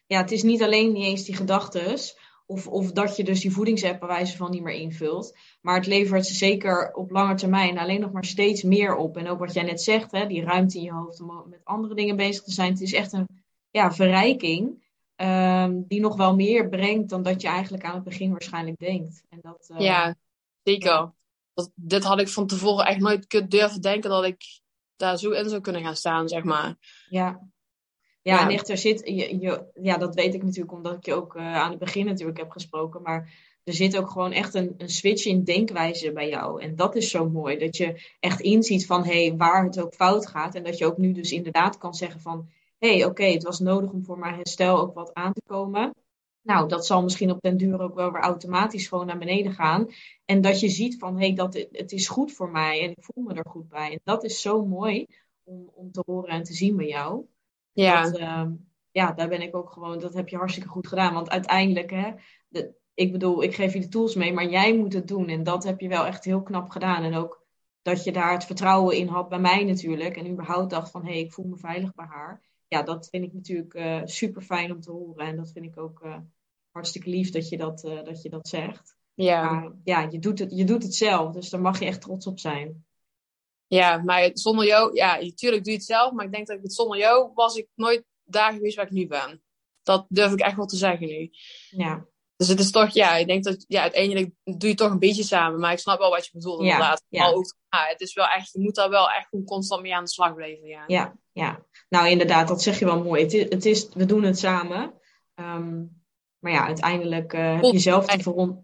Speaker 2: ja het is niet alleen niet eens die gedachtes, of, of dat je dus die voedingsapp bij wijze van niet meer invult. Maar het levert zeker op lange termijn alleen nog maar steeds meer op. En ook wat jij net zegt, hè, die ruimte in je hoofd om met andere dingen bezig te zijn. Het is echt een ja, verrijking um, die nog wel meer brengt dan dat je eigenlijk aan het begin waarschijnlijk denkt. En dat,
Speaker 3: uh, ja, zeker. Dat, dit had ik van tevoren echt nooit durven denken dat ik daar zo in zou kunnen gaan staan, zeg maar.
Speaker 2: Ja, ja, zit, je, ja, dat weet ik natuurlijk omdat ik je ook uh, aan het begin natuurlijk heb gesproken. Maar er zit ook gewoon echt een, een switch in denkwijze bij jou. En dat is zo mooi. Dat je echt inziet van hé, hey, waar het ook fout gaat. En dat je ook nu dus inderdaad kan zeggen van hé, hey, oké, het was nodig om voor mijn herstel ook wat aan te komen. Nou, dat zal misschien op den duur ook wel weer automatisch gewoon naar beneden gaan. En dat je ziet van hé, hey, dat het is goed voor mij en ik voel me er goed bij. En dat is zo mooi om, om te horen en te zien bij jou.
Speaker 3: Ja.
Speaker 2: Dat, ehm, ja, daar ben ik ook gewoon, dat heb je hartstikke goed gedaan. Want uiteindelijk, hè, de, ik bedoel, ik geef je de tools mee, maar jij moet het doen. En dat heb je wel echt heel knap gedaan. En ook dat je daar het vertrouwen in had bij mij natuurlijk. En überhaupt dacht van, hé, hey, ik voel me veilig bij haar. Ja, dat vind ik natuurlijk uh, super fijn om te horen. En dat vind ik ook uh, hartstikke lief dat je dat, uh, dat, je dat zegt.
Speaker 3: Ja. Maar
Speaker 2: ja, je doet, het, je doet het zelf. Dus daar mag je echt trots op zijn.
Speaker 3: Ja, maar zonder jou, ja, natuurlijk doe je het zelf, maar ik denk dat ik het zonder jou was ik nooit daar geweest waar ik nu ben. Dat durf ik echt wel te zeggen nu.
Speaker 2: Ja.
Speaker 3: Dus het is toch, ja, ik denk dat, ja, uiteindelijk doe je toch een beetje samen, maar ik snap wel wat je bedoelt inderdaad.
Speaker 2: Ja.
Speaker 3: Maar ook, ja, het is wel echt, je moet daar wel echt gewoon constant mee aan de slag blijven, ja.
Speaker 2: Ja, ja. Nou, inderdaad, dat zeg je wel mooi. Het is, het is we doen het samen. Um, maar ja, uiteindelijk uh, heb je zelf te veront...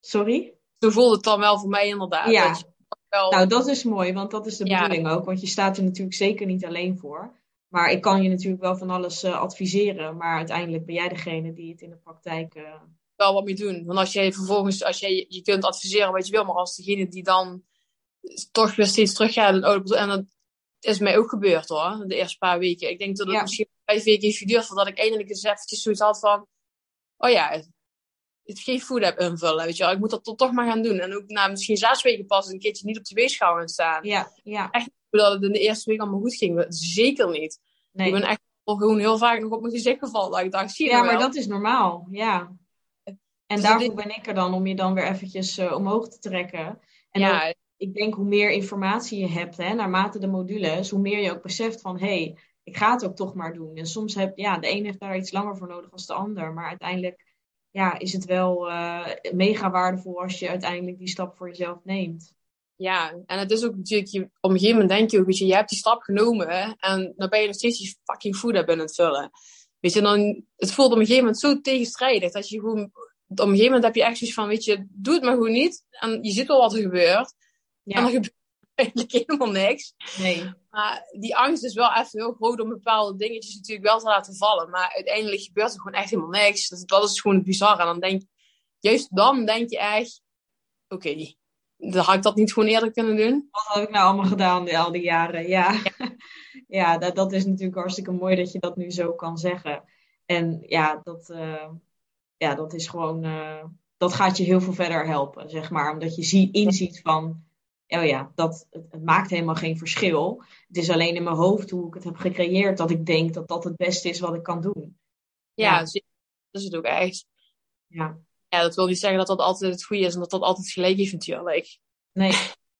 Speaker 2: Sorry?
Speaker 3: Zo voelde het dan wel voor mij inderdaad.
Speaker 2: Ja,
Speaker 3: wel...
Speaker 2: Nou, dat is mooi, want dat is de bedoeling ook. Want je staat er natuurlijk zeker niet alleen voor. Maar ik kan je natuurlijk wel van alles uh, adviseren. Maar uiteindelijk ben jij degene die het in de praktijk. Uh...
Speaker 3: Wel wat mee doen. Want als je vervolgens, als je, je kunt adviseren wat je wil, maar als degene die dan toch weer steeds teruggaat. En dat is mij ook gebeurd hoor, de eerste paar weken. Ik denk dat het ja. misschien vijf weken heeft geduurd voordat ik eindelijk eens eventjes zoiets had van. Oh ja, het geen food app invullen, weet je wel. Ik moet dat toch maar gaan doen. En ook na misschien zes weken pas een keertje niet op de weegschaal gaan staan.
Speaker 2: Ja, ja.
Speaker 3: Echt dat het in de eerste week allemaal goed ging. Zeker niet.
Speaker 2: Nee.
Speaker 3: Ik ben echt gewoon heel vaak nog op mijn gezicht gevallen. Dat ik dacht, zie je
Speaker 2: Ja,
Speaker 3: nou
Speaker 2: maar dat is normaal, ja. En
Speaker 3: Dus
Speaker 2: daarvoor ben ik er dan om je dan weer eventjes uh, omhoog te trekken. En
Speaker 3: Ja.
Speaker 2: ook, ik denk hoe meer informatie je hebt, hè, naarmate de modules, hoe meer je ook beseft van, hé, hey, ik ga het ook toch maar doen. En soms heb, ja, de een heeft daar iets langer voor nodig dan de ander. Maar uiteindelijk ja, is het wel uh, mega waardevol als je uiteindelijk die stap voor jezelf neemt.
Speaker 3: Ja, en het is ook natuurlijk, je, op een gegeven moment denk je ook, weet je, je hebt die stap genomen en dan ben je nog steeds die fucking food app aan het vullen. Weet je, dan, het voelt op een gegeven moment zo tegenstrijdig dat je gewoon, op een gegeven moment heb je echt zoiets van, weet je, doe het maar gewoon niet. En je ziet wel wat er gebeurt.
Speaker 2: Ja.
Speaker 3: En dan gebeurt eigenlijk helemaal niks.
Speaker 2: Nee.
Speaker 3: Maar die angst is wel even heel groot om bepaalde dingetjes natuurlijk wel te laten vallen. Maar uiteindelijk gebeurt er gewoon echt helemaal niks. Dat, dat is gewoon het bizarre. En dan denk juist dan denk je echt, oké, okay, dan had ik dat niet gewoon eerder kunnen doen.
Speaker 2: Wat heb ik nou allemaal gedaan al die jaren? Ja, ja. ja dat, dat is natuurlijk hartstikke mooi dat je dat nu zo kan zeggen. En ja, dat, uh, ja, dat is gewoon, uh, dat gaat je heel veel verder helpen, zeg maar. Omdat je zie, inziet van, oh ja, dat, het, het, maakt helemaal geen verschil. Het is alleen in mijn hoofd hoe ik het heb gecreëerd dat ik denk dat dat het beste is wat ik kan doen.
Speaker 3: Ja, ja. dat is het ook echt.
Speaker 2: Ja.
Speaker 3: Ja, dat wil niet zeggen dat dat altijd het goede is en dat dat altijd gelijk is natuurlijk.
Speaker 2: Nee,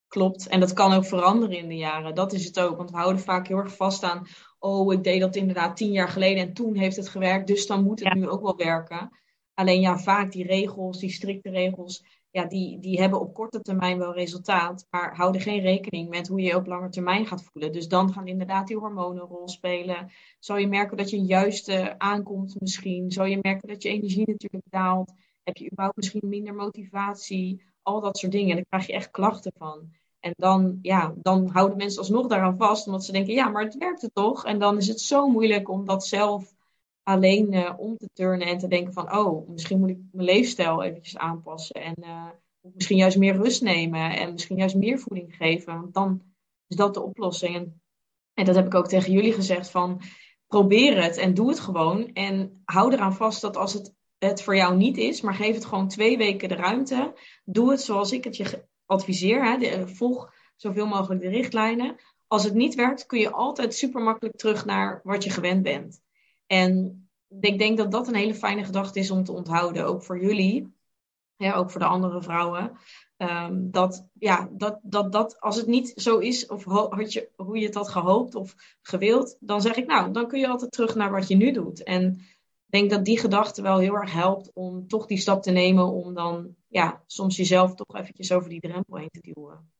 Speaker 2: klopt. En dat kan ook veranderen in de jaren. Dat is het ook. Want we houden vaak heel erg vast aan, oh, ik deed dat inderdaad tien jaar geleden en toen heeft het gewerkt, dus dan moet het ja. nu ook wel werken. Alleen ja, vaak die regels, die strikte regels, ja, die, die hebben op korte termijn wel resultaat, maar houden geen rekening met hoe je op lange termijn gaat voelen. Dus dan gaan inderdaad die hormonen een rol spelen. Zal je merken dat je juist aankomt misschien. Zal je merken dat je energie natuurlijk daalt. Heb je überhaupt misschien minder motivatie. Al dat soort dingen. En daar krijg je echt klachten van. En dan, ja, dan houden mensen alsnog daaraan vast. Omdat ze denken, ja, maar het werkte toch? En dan is het zo moeilijk om dat zelf alleen uh, om te turnen en te denken van, oh, misschien moet ik mijn leefstijl eventjes aanpassen. En uh, misschien juist meer rust nemen en misschien juist meer voeding geven. Want dan is dat de oplossing. En, dat heb ik ook tegen jullie gezegd van, probeer het en doe het gewoon. En hou eraan vast dat als het het voor jou niet is, maar geef het gewoon twee weken de ruimte. Doe het zoals ik het je adviseer. Hè. volg zoveel mogelijk de richtlijnen. Als het niet werkt, kun je altijd super makkelijk terug naar wat je gewend bent. En ik denk dat dat een hele fijne gedachte is om te onthouden, ook voor jullie, ja, ook voor de andere vrouwen. Ehm, dat, ja, dat, dat, dat als het niet zo is, of had je, hoe je het had gehoopt of gewild, dan zeg ik nou, dan kun je altijd terug naar wat je nu doet. En ik denk dat die gedachte wel heel erg helpt om toch die stap te nemen om dan ja, soms jezelf toch eventjes over die drempel heen te duwen.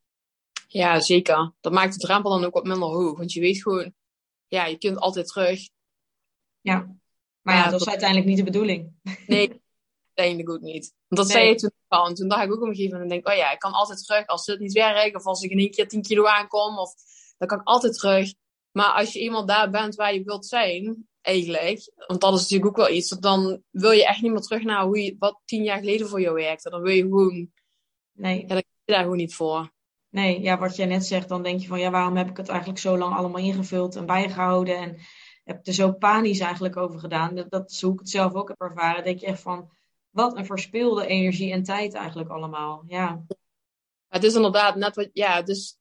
Speaker 3: Ja, zeker. Dat maakt de drempel dan ook wat minder hoog. Want je weet gewoon, ja, je kunt altijd terug.
Speaker 2: Ja, maar ja, dat is uiteindelijk niet de bedoeling.
Speaker 3: Nee, uiteindelijk ook niet. Want dat zei je toen al. En toen dacht ik ook op een gegeven moment, denk, oh ja, ik kan altijd terug als het niet werkt. Of als ik in één keer 10 kilo aankom. Of dan kan ik altijd terug. Maar als je eenmaal daar bent waar je wilt zijn, eigenlijk. Want dat is natuurlijk ook wel iets. Dan wil je echt niet meer terug naar hoe je, wat tien jaar geleden voor jou werkte. Dan wil je gewoon...
Speaker 2: Nee.
Speaker 3: Ja, dan je daar gewoon niet voor.
Speaker 2: Nee, ja, wat jij net zegt, dan denk je van ja, waarom heb ik het eigenlijk zo lang allemaal ingevuld en bijgehouden en heb er zo panisch eigenlijk over gedaan. Dat, dat is hoe ik het zelf ook heb ervaren. denk je echt van, wat een verspilde energie en tijd eigenlijk allemaal. Ja.
Speaker 3: Het is inderdaad net wat, ja, dus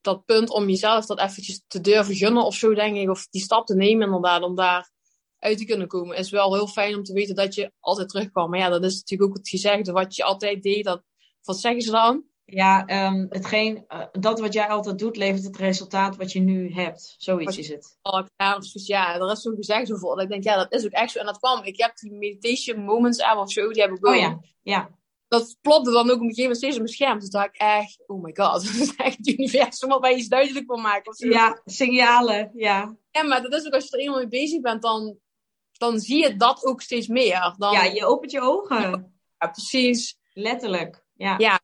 Speaker 3: dat punt om jezelf dat eventjes te durven gunnen of zo, denk ik. Of die stap te nemen inderdaad, om daar uit te kunnen komen. Is wel heel fijn om te weten dat je altijd terugkwam. Maar ja, dat is natuurlijk ook het gezegde wat je altijd deed. Dat, wat zeggen ze dan?
Speaker 2: Ja, um, hetgeen, uh, dat wat jij altijd doet, levert het resultaat wat je nu hebt. Zoiets is het.
Speaker 3: Ja, ja, er is zo'n gezegd over. Dat ik denk, ja, dat is ook echt zo. En dat kwam, ik heb die meditation moments app of zo, die heb ik ook.
Speaker 2: Oh ja, ja.
Speaker 3: Dat plopte dan ook op een gegeven moment steeds op mijn scherm. Toen dacht ik echt, oh my god, dat is echt het universum wat wij iets duidelijk wil maken. Of
Speaker 2: Ja, signalen, ja.
Speaker 3: Ja, maar dat is ook als je er eenmaal mee bezig bent, dan, dan zie je dat ook steeds meer. Dan...
Speaker 2: Ja, je opent je ogen.
Speaker 3: Ja, precies.
Speaker 2: Letterlijk, ja.
Speaker 3: Ja,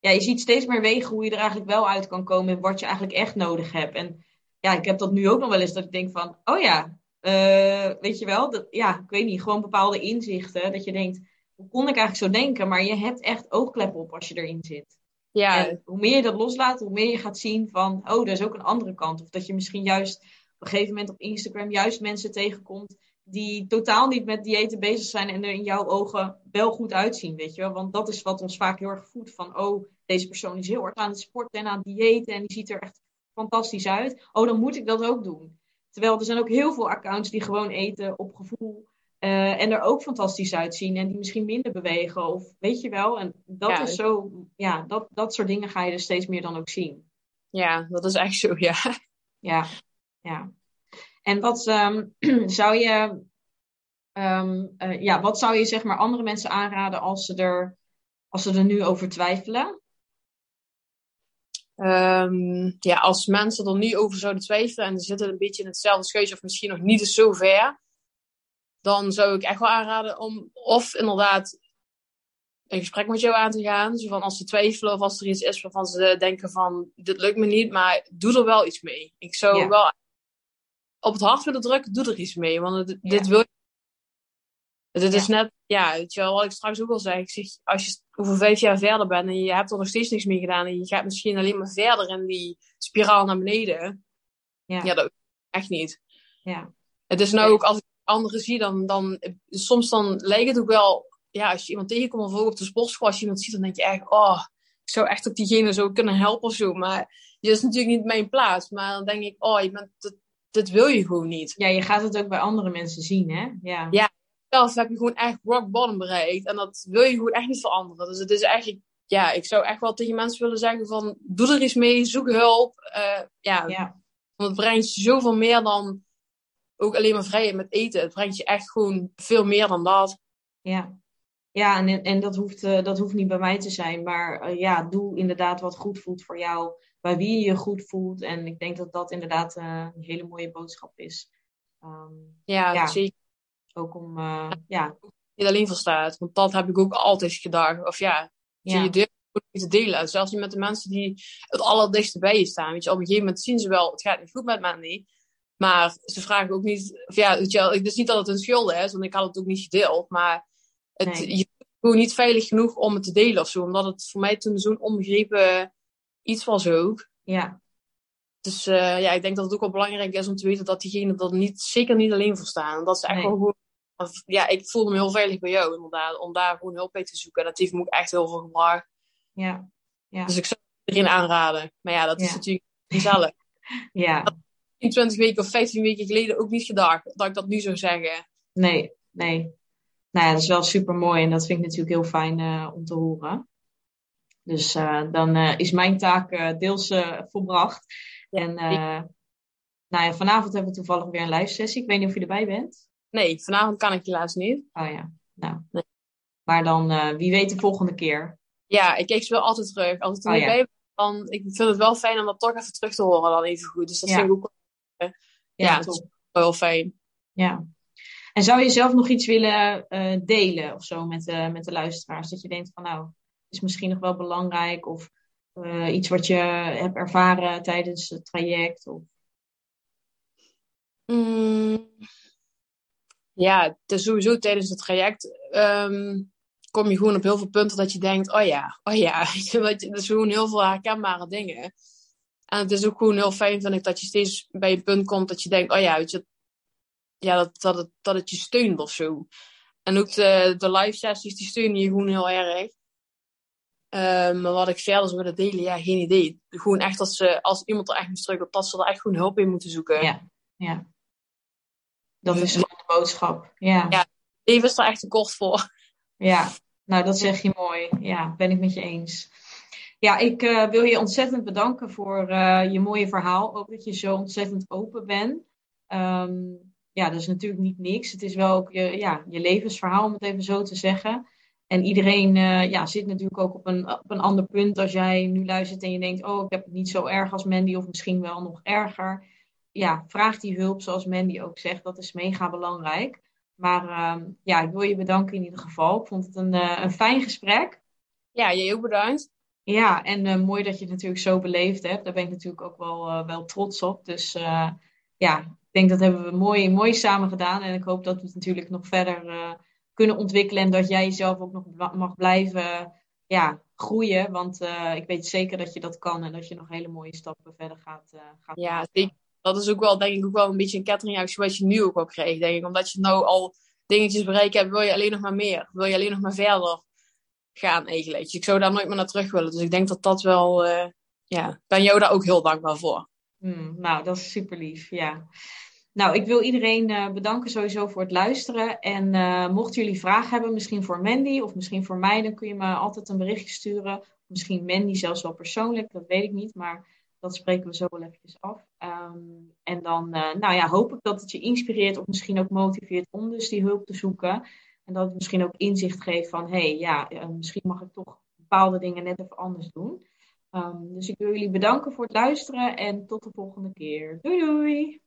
Speaker 2: ja, je ziet steeds meer wegen hoe je er eigenlijk wel uit kan komen en wat je eigenlijk echt nodig hebt. En ja, ik heb dat nu ook nog wel eens dat ik denk van, oh ja, uh, weet je wel, dat, ja, ik weet niet, gewoon bepaalde inzichten. Dat je denkt, hoe kon ik eigenlijk zo denken? Maar je hebt echt oogkleppen op als je erin zit.
Speaker 3: Ja.
Speaker 2: En hoe meer je dat loslaat, hoe meer je gaat zien van, oh, er is ook een andere kant. Of dat je misschien juist op een gegeven moment op Instagram juist mensen tegenkomt die totaal niet met diëten bezig zijn en er in jouw ogen wel goed uitzien, weet je wel. Want dat is wat ons vaak heel erg voedt van, oh, deze persoon is heel hard aan het sporten en aan het diëten en die ziet er echt fantastisch uit. Oh, dan moet ik dat ook doen. Terwijl er zijn ook heel veel accounts die gewoon eten op gevoel uh, en er ook fantastisch uitzien en die misschien minder bewegen of weet je wel. En dat is zo, ja, dat, dat soort dingen ga je er steeds meer dan ook zien.
Speaker 3: Ja, dat is echt zo, ja.
Speaker 2: Ja, ja. En wat um, zou je, um, uh, ja, wat zou je zeg maar andere mensen aanraden als ze er, als ze er nu over twijfelen?
Speaker 3: Um, ja, als mensen er nu over zouden twijfelen en ze zitten een beetje in hetzelfde scheutje of misschien nog niet eens zo ver, dan zou ik echt wel aanraden om of inderdaad een gesprek met jou aan te gaan. Zo van als ze twijfelen of als er iets is waarvan ze denken van dit lukt me niet, maar doe er wel iets mee. Ik zou wel op het hart willen drukken, doe er iets mee. Want dit wil je. Dit is net, ja, weet je wel, wat ik straks ook al zei. Ik zeg, als je over vijf jaar verder bent en je hebt er nog steeds niks mee gedaan en je gaat misschien alleen maar verder in die spiraal naar beneden. Ja, ja dat echt niet.
Speaker 2: Ja.
Speaker 3: Het is nou ook, als ik anderen zie, dan, dan soms dan lijkt het ook wel, ja, als je iemand tegenkomt of ook op de sportschool, als je iemand ziet, dan denk je echt, oh, ik zou echt ook diegene zo kunnen helpen of zo. Maar je is natuurlijk niet mijn plaats. Maar dan denk ik, oh, je bent dat wil je gewoon niet.
Speaker 2: Ja, je gaat het ook bij andere mensen zien, hè? Ja.
Speaker 3: Ja, zelf heb je gewoon echt rock bottom bereikt. En dat wil je gewoon echt niet veranderen. Dus het is eigenlijk, ja, ik zou echt wel tegen mensen willen zeggen van, doe er eens mee, zoek hulp. Uh, ja,
Speaker 2: ja,
Speaker 3: want het brengt je zoveel meer dan ook alleen maar vrijheid met eten. Het brengt je echt gewoon veel meer dan dat.
Speaker 2: Ja. Ja, en, en dat, hoeft, uh, dat hoeft niet bij mij te zijn. Maar uh, ja, doe inderdaad wat goed voelt voor jou bij wie je je goed voelt. En ik denk dat dat inderdaad uh, een hele mooie boodschap is. Um,
Speaker 3: ja, ja, zeker.
Speaker 2: Ook om, uh, ja.
Speaker 3: Niet alleen voor staat, want dat heb ik ook altijd gedacht. Of ja, ja. je durft te delen. Zelfs niet met de mensen die het allerdichtste bij je staan. Weet je, op een gegeven moment zien ze wel, het gaat niet goed met mij. Maar ze vragen ook niet, of ja, weet je, het is niet dat het een schuld is, want ik had het ook niet gedeeld. Maar het, nee. je gewoon niet veilig genoeg om het te delen of zo. Omdat het voor mij toen zo'n onbegrepen iets was ook.
Speaker 2: Ja.
Speaker 3: Dus uh, ja, ik denk dat het ook wel belangrijk is om te weten dat diegenen er niet, zeker niet alleen voor staan. Dat ze echt nee. gewoon ja, ik voelde me heel veilig bij jou inderdaad. Om daar gewoon hulp bij te zoeken. En dat heeft me ook echt heel veel gebracht.
Speaker 2: Ja. ja.
Speaker 3: Dus ik zou iedereen aanraden. Maar ja, dat is natuurlijk gezellig.
Speaker 2: ja.
Speaker 3: 20 weken of 15 weken geleden ook niet gedacht dat ik dat nu zou zeggen.
Speaker 2: Nee, nee. Nou ja, dat is wel super mooi en dat vind ik natuurlijk heel fijn uh, om te horen. Dus uh, dan uh, is mijn taak deels volbracht. En nou ja, vanavond hebben we toevallig weer een live sessie. Ik weet niet of je erbij bent.
Speaker 3: Nee, vanavond kan ik helaas niet.
Speaker 2: Oh ja, nou. Nee. Maar dan, wie weet de volgende keer.
Speaker 3: Ja, ik keek ze wel altijd terug. Altijd toen oh, ja. dan, ik vind het wel fijn om dat toch even terug te horen dan even goed. Dus dat ja. vind ik ook ja, ja dat is wel fijn.
Speaker 2: Ja. En zou je zelf nog iets willen uh, delen of zo met, met de luisteraars? Dat je denkt van nou, is misschien nog wel belangrijk of uh, iets wat je hebt ervaren tijdens het traject? Of...
Speaker 3: Mm. Ja, is sowieso tijdens het traject um, kom je gewoon op heel veel punten dat je denkt, oh ja, oh ja, dat is gewoon heel veel herkenbare dingen. En het is ook gewoon heel fijn, vind ik, dat je steeds bij een punt komt dat je denkt, oh ja, ja dat, dat, het, dat het je steunt of zo. En ook de, de live sessies, die steunen je gewoon heel erg. Um, maar wat ik verder zou willen delen, ja, geen idee. Gewoon echt als, ze, als iemand er echt mee struikelt, dat ze er echt gewoon hulp in moeten zoeken.
Speaker 2: Ja, ja. Dat is gewoon de boodschap. Ja.
Speaker 3: ja, leven is er echt te kort voor.
Speaker 2: Ja, nou dat zeg je mooi. Ja, ben ik met je eens. Ja, ik uh, wil je ontzettend bedanken voor uh, je mooie verhaal. Ook dat je zo ontzettend open bent. Um, ja, dat is natuurlijk niet niks. Het is wel ook je, ja, je levensverhaal, om het even zo te zeggen. En iedereen uh, ja, zit natuurlijk ook op een, op een ander punt. Als jij nu luistert en je denkt, oh, ik heb het niet zo erg als Mandy, of misschien wel nog erger. Ja, vraag die hulp, zoals Mandy ook zegt. Dat is mega belangrijk. Maar uh, ja, ik wil je bedanken in ieder geval. Ik vond het een, uh, een fijn gesprek.
Speaker 3: Ja, jij ook bedankt.
Speaker 2: Ja, en uh, mooi dat je het natuurlijk zo beleefd hebt. Daar ben ik natuurlijk ook wel, wel trots op. Dus ja, ik denk dat hebben we mooi, mooi samen gedaan. En ik hoop dat we het natuurlijk nog verder kunnen ontwikkelen. En dat jij jezelf ook nog mag blijven ja, groeien. Want ik weet zeker dat je dat kan. En dat je nog hele mooie stappen verder gaat, gaat
Speaker 3: Ja, ik, dat is ook wel, denk ik, ook wel een beetje een kettingreactie wat je nu ook al krijgt. Denk ik. Omdat je nou al dingetjes bereikt hebt, wil je alleen nog maar meer. Wil je alleen nog maar verder gaan eigenlijk. Dus ik zou daar nooit meer naar terug willen. Dus ik denk dat dat wel, uh, ja, ben jou daar ook heel dankbaar voor.
Speaker 2: Hmm, nou, dat is super lief, ja. Nou, ik wil iedereen uh, bedanken sowieso voor het luisteren. En uh, mochten jullie vragen hebben, misschien voor Mandy of misschien voor mij, dan kun je me altijd een berichtje sturen. Misschien Mandy zelfs wel persoonlijk, dat weet ik niet. Maar dat spreken we zo wel eventjes af. Um, en dan nou ja, hoop ik dat het je inspireert of misschien ook motiveert om dus die hulp te zoeken. En dat het misschien ook inzicht geeft van, hé, hey, ja, eh, misschien mag ik toch bepaalde dingen net even anders doen. Um, dus ik wil jullie bedanken voor het luisteren en tot de volgende keer. Doei doei!